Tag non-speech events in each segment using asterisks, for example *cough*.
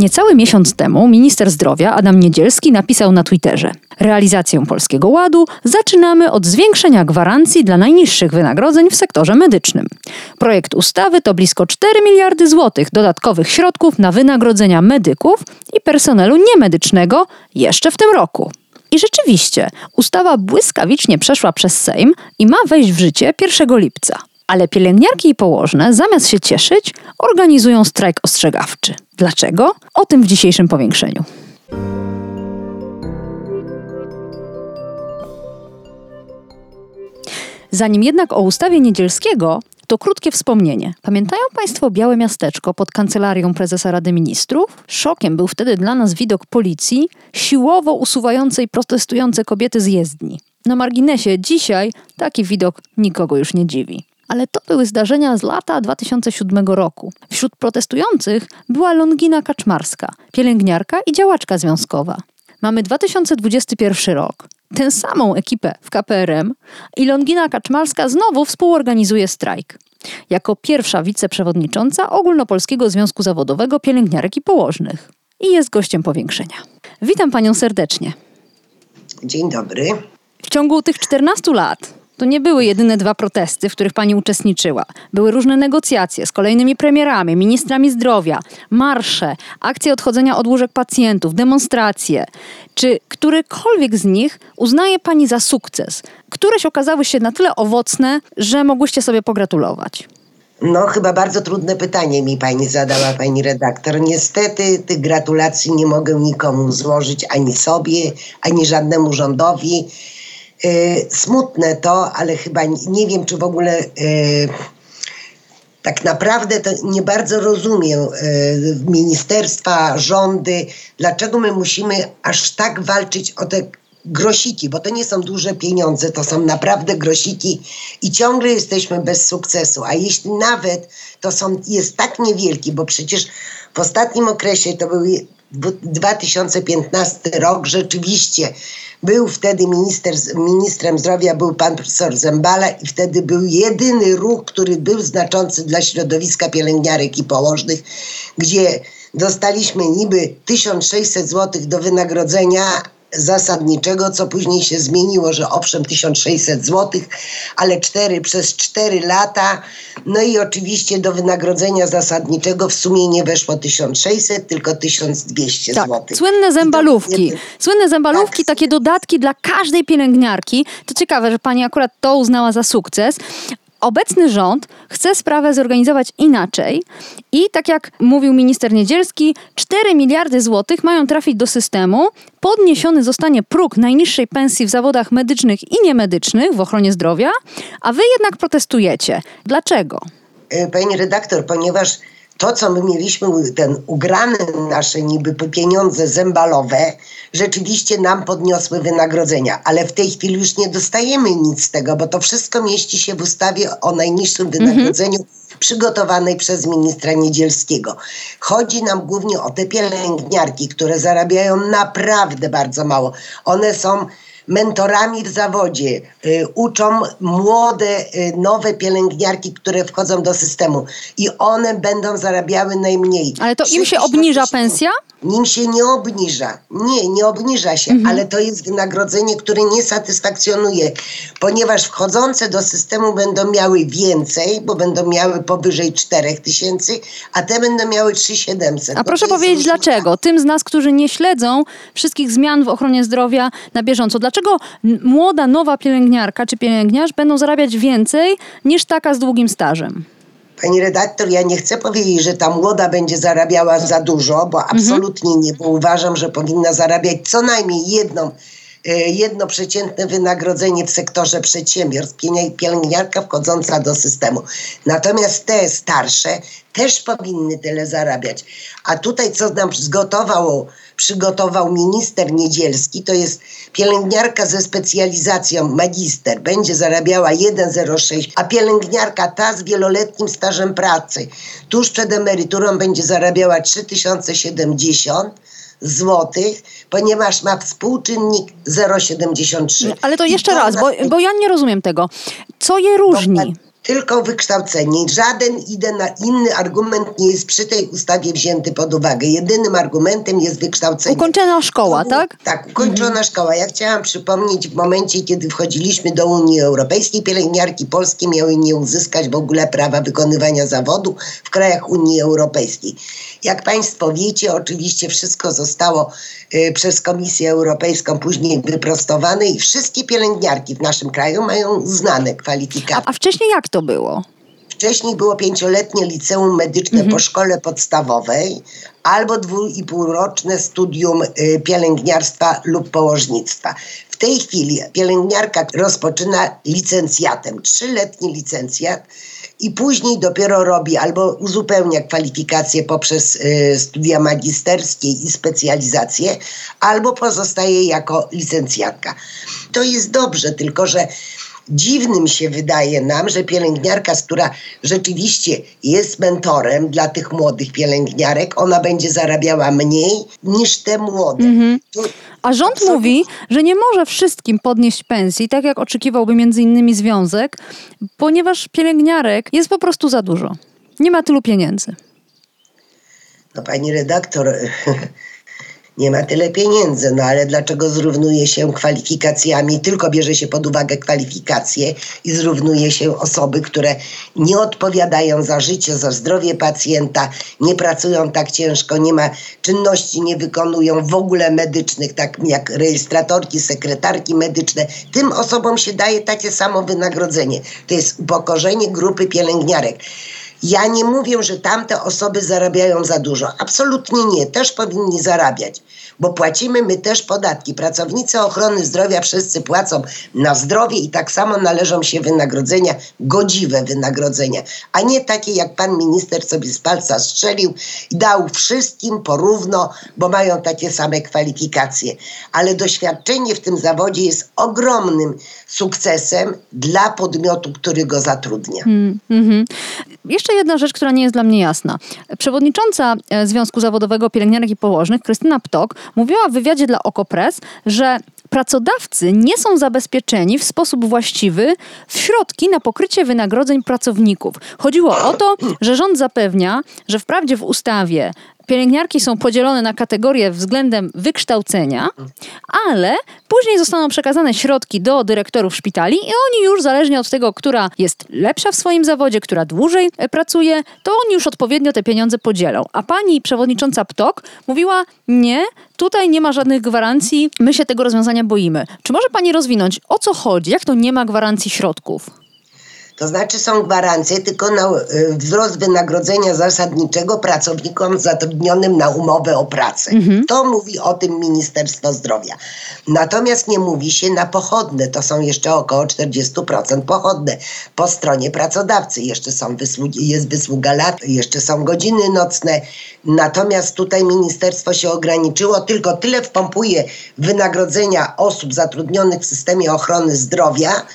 Niecały miesiąc temu minister zdrowia Adam Niedzielski napisał na Twitterze: Realizację Polskiego Ładu zaczynamy od zwiększenia gwarancji dla najniższych wynagrodzeń w sektorze medycznym. Projekt ustawy to blisko 4 miliardy złotych dodatkowych środków na wynagrodzenia medyków i personelu niemedycznego jeszcze w tym roku. I rzeczywiście, ustawa błyskawicznie przeszła przez Sejm i ma wejść w życie 1 lipca. Ale pielęgniarki i położne, zamiast się cieszyć, organizują strajk ostrzegawczy. Dlaczego? O tym w dzisiejszym powiększeniu. Zanim jednak o ustawie Niedzielskiego, to krótkie wspomnienie. Pamiętają Państwo białe miasteczko pod kancelarią prezesa Rady Ministrów? Szokiem był wtedy dla nas widok policji siłowo usuwającej protestujące kobiety z jezdni. Na marginesie dzisiaj taki widok nikogo już nie dziwi ale to były zdarzenia z lata 2007 roku. Wśród protestujących była Longina Kaczmarska, pielęgniarka i działaczka związkowa. Mamy 2021 rok. Tę samą ekipę w KPRM i Longina Kaczmarska znowu współorganizuje strajk. Jako pierwsza wiceprzewodnicząca Ogólnopolskiego Związku Zawodowego Pielęgniarek i Położnych. I jest gościem powiększenia. Witam panią serdecznie. Dzień dobry. W ciągu tych 14 lat to nie były jedyne dwa protesty, w których pani uczestniczyła. Były różne negocjacje z kolejnymi premierami, ministrami zdrowia, marsze, akcje odchodzenia od łóżek pacjentów, demonstracje. Czy którykolwiek z nich uznaje pani za sukces? Któreś okazały się na tyle owocne, że mogłyście sobie pogratulować? No, chyba bardzo trudne pytanie mi pani zadała, pani redaktor. Niestety tych gratulacji nie mogę nikomu złożyć, ani sobie, ani żadnemu rządowi. Y, smutne to, ale chyba nie wiem, czy w ogóle y, tak naprawdę to nie bardzo rozumiem y, ministerstwa, rządy, dlaczego my musimy aż tak walczyć o te grosiki, bo to nie są duże pieniądze, to są naprawdę grosiki i ciągle jesteśmy bez sukcesu. A jeśli nawet to są, jest tak niewielki, bo przecież w ostatnim okresie to był 2015 rok, rzeczywiście był wtedy minister, ministrem zdrowia, był pan profesor Zembala i wtedy był jedyny ruch, który był znaczący dla środowiska pielęgniarek i położnych, gdzie dostaliśmy niby 1600 zł do wynagrodzenia, zasadniczego, co później się zmieniło, że owszem 1600 zł, ale 4 przez 4 lata. No i oczywiście do wynagrodzenia zasadniczego w sumie nie weszło 1600, tylko 1200 tak, zł. Słynne zębalówki. Słynne zębalówki, tak. takie dodatki dla każdej pielęgniarki. To ciekawe, że pani akurat to uznała za sukces, Obecny rząd chce sprawę zorganizować inaczej i tak jak mówił minister Niedzielski, 4 miliardy złotych mają trafić do systemu, podniesiony zostanie próg najniższej pensji w zawodach medycznych i niemedycznych w ochronie zdrowia, a wy jednak protestujecie. Dlaczego? E, pani redaktor, ponieważ to, co my mieliśmy, ten ugrane nasze niby pieniądze zębalowe, rzeczywiście nam podniosły wynagrodzenia, ale w tej chwili już nie dostajemy nic z tego, bo to wszystko mieści się w ustawie o najniższym mhm. wynagrodzeniu mhm. przygotowanej przez ministra Niedzielskiego. Chodzi nam głównie o te pielęgniarki, które zarabiają naprawdę bardzo mało. One są mentorami w zawodzie, y, uczą młode, y, nowe pielęgniarki, które wchodzą do systemu i one będą zarabiały najmniej. Ale to im się obniża pensja? nim się nie obniża. Nie, nie obniża się, mhm. ale to jest wynagrodzenie, które nie satysfakcjonuje, ponieważ wchodzące do systemu będą miały więcej, bo będą miały powyżej 4 tysięcy, a te będą miały 3700. A proszę powiedzieć różnica. dlaczego? Tym z nas, którzy nie śledzą wszystkich zmian w ochronie zdrowia na bieżąco, dlaczego młoda, nowa pielęgniarka czy pielęgniarz będą zarabiać więcej niż taka z długim stażem? Pani redaktor, ja nie chcę powiedzieć, że ta młoda będzie zarabiała za dużo, bo mhm. absolutnie nie, bo uważam, że powinna zarabiać co najmniej jedną jedno przeciętne wynagrodzenie w sektorze przedsiębiorstw, pielęgniarka wchodząca do systemu. Natomiast te starsze też powinny tyle zarabiać. A tutaj co nam zgotował, przygotował minister Niedzielski, to jest pielęgniarka ze specjalizacją magister, będzie zarabiała 1,06, a pielęgniarka ta z wieloletnim stażem pracy tuż przed emeryturą będzie zarabiała 3070 złotych, ponieważ ma współczynnik 0,73. Ale to jeszcze raz, bo, bo ja nie rozumiem tego. Co je różni? Tylko wykształcenie. Żaden inny argument nie jest przy tej ustawie wzięty pod uwagę. Jedynym argumentem jest wykształcenie. Ukończona szkoła, tak? Tak, ukończona mhm. szkoła. Ja chciałam przypomnieć w momencie, kiedy wchodziliśmy do Unii Europejskiej, pielęgniarki polskie miały nie uzyskać w ogóle prawa wykonywania zawodu w krajach Unii Europejskiej. Jak Państwo wiecie, oczywiście wszystko zostało y, przez Komisję Europejską później wyprostowane i wszystkie pielęgniarki w naszym kraju mają znane kwalifikacje. A, a wcześniej jak to było? Wcześniej było pięcioletnie liceum medyczne mhm. po szkole podstawowej albo dwu i półroczne studium y, pielęgniarstwa lub położnictwa. W tej chwili pielęgniarka rozpoczyna licencjatem, trzyletni licencjat i później dopiero robi albo uzupełnia kwalifikacje poprzez y, studia magisterskie i specjalizacje, albo pozostaje jako licencjatka. To jest dobrze, tylko że dziwnym się wydaje nam, że pielęgniarka, która rzeczywiście jest mentorem dla tych młodych pielęgniarek, ona będzie zarabiała mniej niż te młode. Mhm. A rząd absolutnie. mówi, że nie może wszystkim podnieść pensji, tak jak oczekiwałby między innymi związek, ponieważ pielęgniarek jest po prostu za dużo. Nie ma tylu pieniędzy. No pani redaktor, *laughs* nie ma tyle pieniędzy, no ale dlaczego zrównuje się kwalifikacjami, tylko bierze się pod uwagę kwalifikacje i zrównuje się osoby, które nie odpowiadają za życie, za zdrowie pacjenta, nie pracują tak ciężko, nie ma czynności, nie wykonują w ogóle medycznych, tak jak rejestratorki, sekretarki medyczne. Tym osobom się daje takie samo wynagrodzenie. To jest upokorzenie grupy pielęgniarek. Ja nie mówię, że tamte osoby zarabiają za dużo. Absolutnie nie. Też powinni zarabiać, bo płacimy my też podatki. Pracownicy ochrony zdrowia wszyscy płacą na zdrowie i tak samo należą się wynagrodzenia, godziwe wynagrodzenia, a nie takie jak pan minister sobie z palca strzelił i dał wszystkim porówno, bo mają takie same kwalifikacje. Ale doświadczenie w tym zawodzie jest ogromnym sukcesem dla podmiotu, który go zatrudnia. Mm, mm-hmm. Jeszcze jedna rzecz, która nie jest dla mnie jasna. Przewodnicząca e, Związku Zawodowego Pielęgniarek i Położnych, Krystyna Ptok, mówiła w wywiadzie dla Okopres, że pracodawcy nie są zabezpieczeni w sposób właściwy w środki na pokrycie wynagrodzeń pracowników. Chodziło o to, że rząd zapewnia, że wprawdzie w ustawie pielęgniarki są podzielone na kategorie względem wykształcenia, ale później zostaną przekazane środki do dyrektorów szpitali i oni już zależnie od tego, która jest lepsza w swoim zawodzie, która dłużej e, pracuje, to oni już odpowiednio te pieniądze podzielą. A pani przewodnicząca PTOK mówiła: Nie, tutaj nie ma żadnych gwarancji, my się tego rozwiązania boimy. Czy może pani rozwinąć, o co chodzi? Jak to nie ma gwarancji środków? To znaczy są gwarancje tylko na y, wzrost wynagrodzenia zasadniczego pracownikom zatrudnionym na umowę o pracę. Mhm. To mówi o tym Ministerstwo Zdrowia. Natomiast nie mówi się na pochodne. To są jeszcze około 40% pochodne po stronie pracodawcy. Jeszcze są wysługi, jest wysługa lat, jeszcze są godziny nocne. Natomiast tutaj ministerstwo się ograniczyło, tylko tyle wpompuje wynagrodzenia osób zatrudnionych w systemie ochrony zdrowia,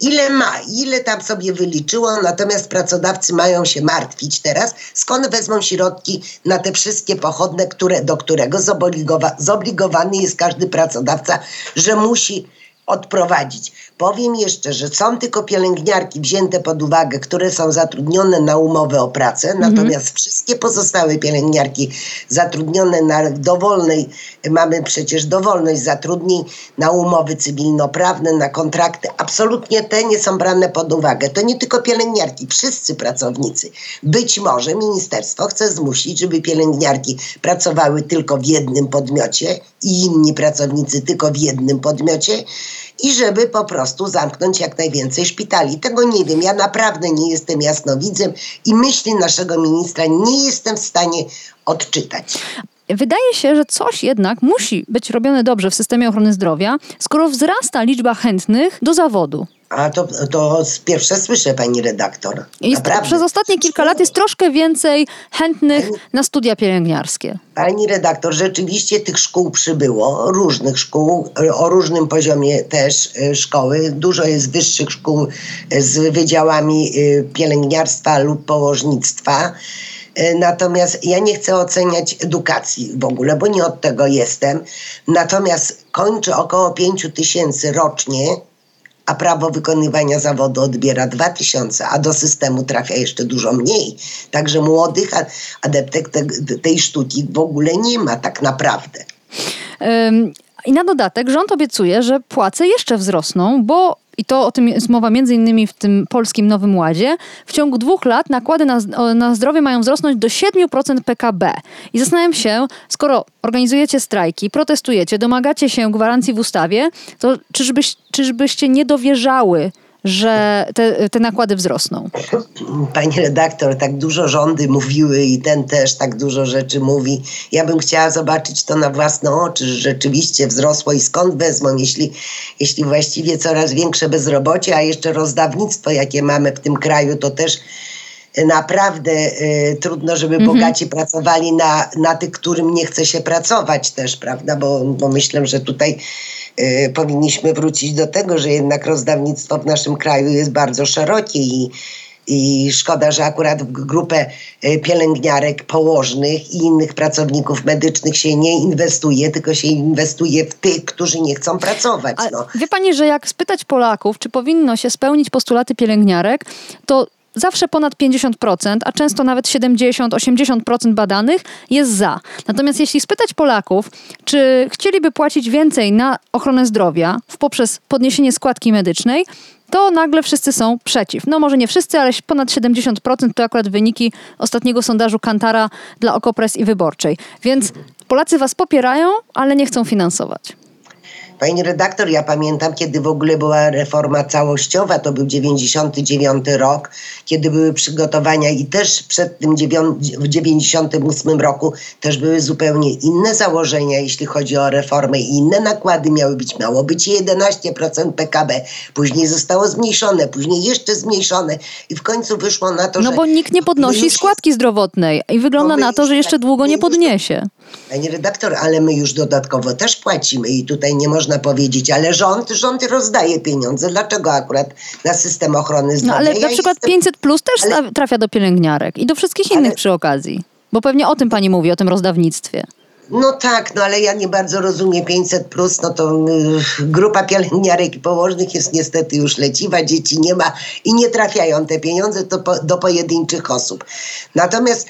ile ma, ile tam sobie wyliczyło, natomiast pracodawcy mają się martwić teraz, skąd wezmą środki na te wszystkie pochodne, które, do którego zobligowa zobligowany jest każdy pracodawca, że musi odprowadzić. Powiem jeszcze, że są tylko pielęgniarki wzięte pod uwagę, które są zatrudnione na umowę o pracę, mhm. natomiast wszystkie pozostałe pielęgniarki zatrudnione na dowolnej, mamy przecież dowolność zatrudnień na umowy cywilnoprawne, na kontrakty, absolutnie te nie są brane pod uwagę. To nie tylko pielęgniarki, wszyscy pracownicy. Być może ministerstwo chce zmusić, żeby pielęgniarki pracowały tylko w jednym podmiocie i inni pracownicy tylko w jednym podmiocie i żeby po prostu zamknąć jak najwięcej szpitali. Tego nie wiem. Ja naprawdę nie jestem jasnowidzem i myśli naszego ministra nie jestem w stanie odczytać. wydaje się, że coś jednak musi być robione dobrze w systemie ochrony zdrowia, skoro wzrasta liczba chętnych do zawodu. A to, to pierwsze słyszę, pani redaktor. Jest, przez ostatnie kilka lat jest troszkę więcej chętnych na studia pielęgniarskie. Pani redaktor, rzeczywiście tych szkół przybyło, różnych szkół, o różnym poziomie też e, szkoły. Dużo jest wyższych szkół z wydziałami e, pielęgniarstwa lub położnictwa. E, natomiast ja nie chcę oceniać edukacji w ogóle, bo nie od tego jestem. Natomiast kończy około 5 tysięcy rocznie a prawo wykonywania zawodu odbiera 2000, a do systemu trafia jeszcze dużo mniej. Także młodych adeptek te, tej sztuki w ogóle nie ma tak naprawdę. I na dodatek rząd obiecuje, że płace jeszcze wzrosną, bo i to o tym jest mowa między innymi w tym polskim Nowym Ładzie, w ciągu dwóch lat nakłady na, na zdrowie mają wzrosnąć do 7% PKB. I zastanawiam się, skoro organizujecie strajki, protestujecie, domagacie się gwarancji w ustawie, to czyżbyś, czyżbyście nie dowierzały że te, te nakłady wzrosną? Pani redaktor, tak dużo rządy mówiły i ten też tak dużo rzeczy mówi. Ja bym chciała zobaczyć to na własne oczy, że rzeczywiście wzrosło i skąd wezmą, jeśli, jeśli właściwie coraz większe bezrobocie, a jeszcze rozdawnictwo, jakie mamy w tym kraju, to też naprawdę y, trudno, żeby mhm. bogaci pracowali na, na tych, którym nie chce się pracować też, prawda? Bo, bo myślę, że tutaj powinniśmy wrócić do tego, że jednak rozdawnictwo w naszym kraju jest bardzo szerokie i i szkoda, że akurat w grupę y, pielęgniarek, położnych i innych pracowników medycznych się nie inwestuje, tylko się inwestuje w tych, którzy nie chcą pracować. No. Wie pani, że jak spytać Polaków, czy powinno się spełnić postulaty pielęgniarek, to zawsze ponad 50%, a często nawet 70-80% badanych jest za. Natomiast jeśli spytać Polaków, czy chcieliby płacić więcej na ochronę zdrowia poprzez podniesienie składki medycznej, to nagle wszyscy są przeciw. No może nie wszyscy, ale ponad 70% to akurat wyniki ostatniego sondażu Kantara dla Okopres i Wyborczej. Więc Polacy was popierają, ale nie chcą finansować. Pani redaktor, ja pamiętam, kiedy w ogóle była reforma całościowa, to był 99 rok, kiedy były przygotowania i też przed tym w 98 roku też były zupełnie inne założenia, jeśli chodzi o reformę i inne nakłady miały być. Miało być 11% PKB, później zostało zmniejszone, później jeszcze zmniejszone i w końcu wyszło na to, no że... No bo nikt nie podnosi składki zdrowotnej i wygląda na to, że jeszcze długo nie podniesie. Pani redaktor, ale my już dodatkowo też płacimy i tutaj nie można powiedzieć, ale rząd, rząd rozdaje pieniądze. Dlaczego akurat na system ochrony zdrowia? No ale ja na przykład jestem... 500 plus też ale... trafia do pielęgniarek i do wszystkich innych ale... przy okazji. Bo pewnie o tym pani mówi, o tym rozdawnictwie. No tak, no ale ja nie bardzo rozumiem 500 plus, no to y, grupa pielęgniarek i położnych jest niestety już leciwa, dzieci nie ma i nie trafiają te pieniądze do, do pojedynczych osób. Natomiast,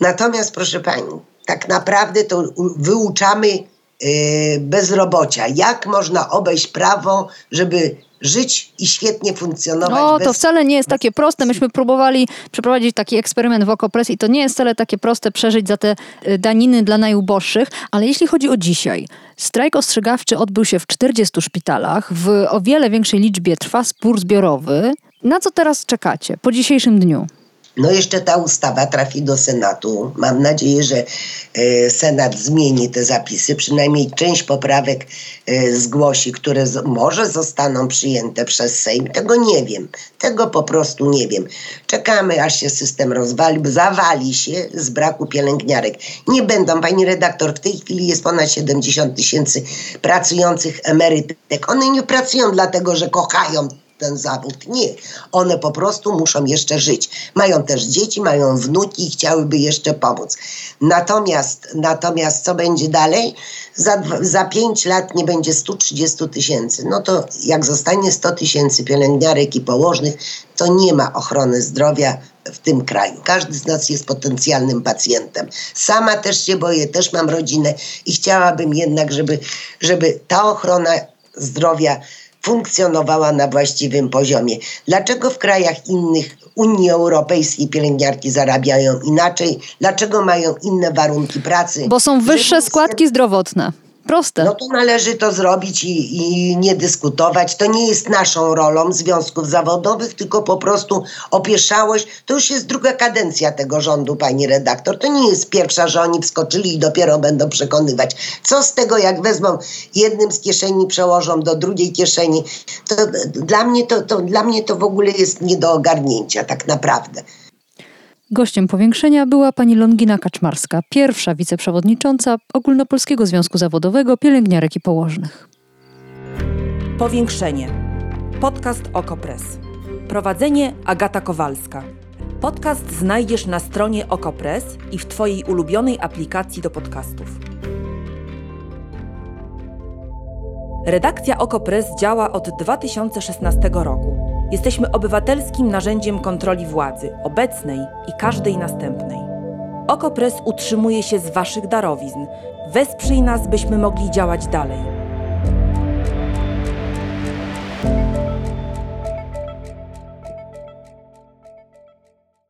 natomiast proszę pani, tak naprawdę to wyuczamy bezrobocia. Jak można obejść prawo, żeby żyć i świetnie funkcjonować. No, bez... to wcale nie jest takie proste. Myśmy próbowali przeprowadzić taki eksperyment w Okopres i to nie jest wcale takie proste przeżyć za te y, daniny dla najuboższych, ale jeśli chodzi o dzisiaj, strajk ostrzegawczy odbył się w 40 szpitalach, w o wiele większej liczbie trwa spór zbiorowy. Na co teraz czekacie po dzisiejszym dniu? No jeszcze ta ustawa trafi do Senatu. Mam nadzieję, że e, Senat zmieni te zapisy, przynajmniej część poprawek e, zgłosi, które może zostaną przyjęte przez Sejm. Tego nie wiem. Tego po prostu nie wiem. Czekamy, aż się system rozwali, zawali się z braku pielęgniarek. Nie będą, pani redaktor, w tej chwili jest ponad 70 tysięcy pracujących emerytek. One nie pracują dlatego, że kochają ten zawód. Nie. One po prostu muszą jeszcze żyć. Mają też dzieci, mają wnuki i chciałyby jeszcze pomóc. Natomiast, natomiast co będzie dalej? Za, za 5 lat nie będzie 130 tysięcy. No to jak zostanie 100 tysięcy pielęgniarek i położnych, to nie ma ochrony zdrowia w tym kraju. Każdy z nas jest potencjalnym pacjentem. Sama też się boję, też mam rodzinę i chciałabym jednak, żeby, żeby ta ochrona zdrowia funkcjonowała na właściwym poziomie. Dlaczego w krajach innych Unii Europejskiej pielęgniarki zarabiają inaczej? Dlaczego mają inne warunki pracy? Bo są wyższe składki zdrowotne. Proste. No to należy to zrobić i, i nie dyskutować. To nie jest naszą rolą związków zawodowych, tylko po prostu opieszałość. To już jest druga kadencja tego rządu, pani redaktor. To nie jest pierwsza, że oni wskoczyli i dopiero będą przekonywać. Co z tego, jak wezmą jednym z kieszeni, przełożą do drugiej kieszeni. To dla mnie to, to, dla mnie to w ogóle jest nie do ogarnięcia tak naprawdę. Gościem powiększenia była pani Longina Kaczmarska, pierwsza wiceprzewodnicząca Ogólnopolskiego Związku Zawodowego Pielęgniarek i Położnych. Powiększenie. Podcast Okopres. Prowadzenie Agata Kowalska. Podcast znajdziesz na stronie Okopres i w Twojej ulubionej aplikacji do podcastów. Redakcja Okopres działa od 2016 roku. Jesteśmy obywatelskim narzędziem kontroli władzy, obecnej i każdej następnej. Okopres utrzymuje się z Waszych darowizn. Wesprzyj nas, byśmy mogli działać dalej.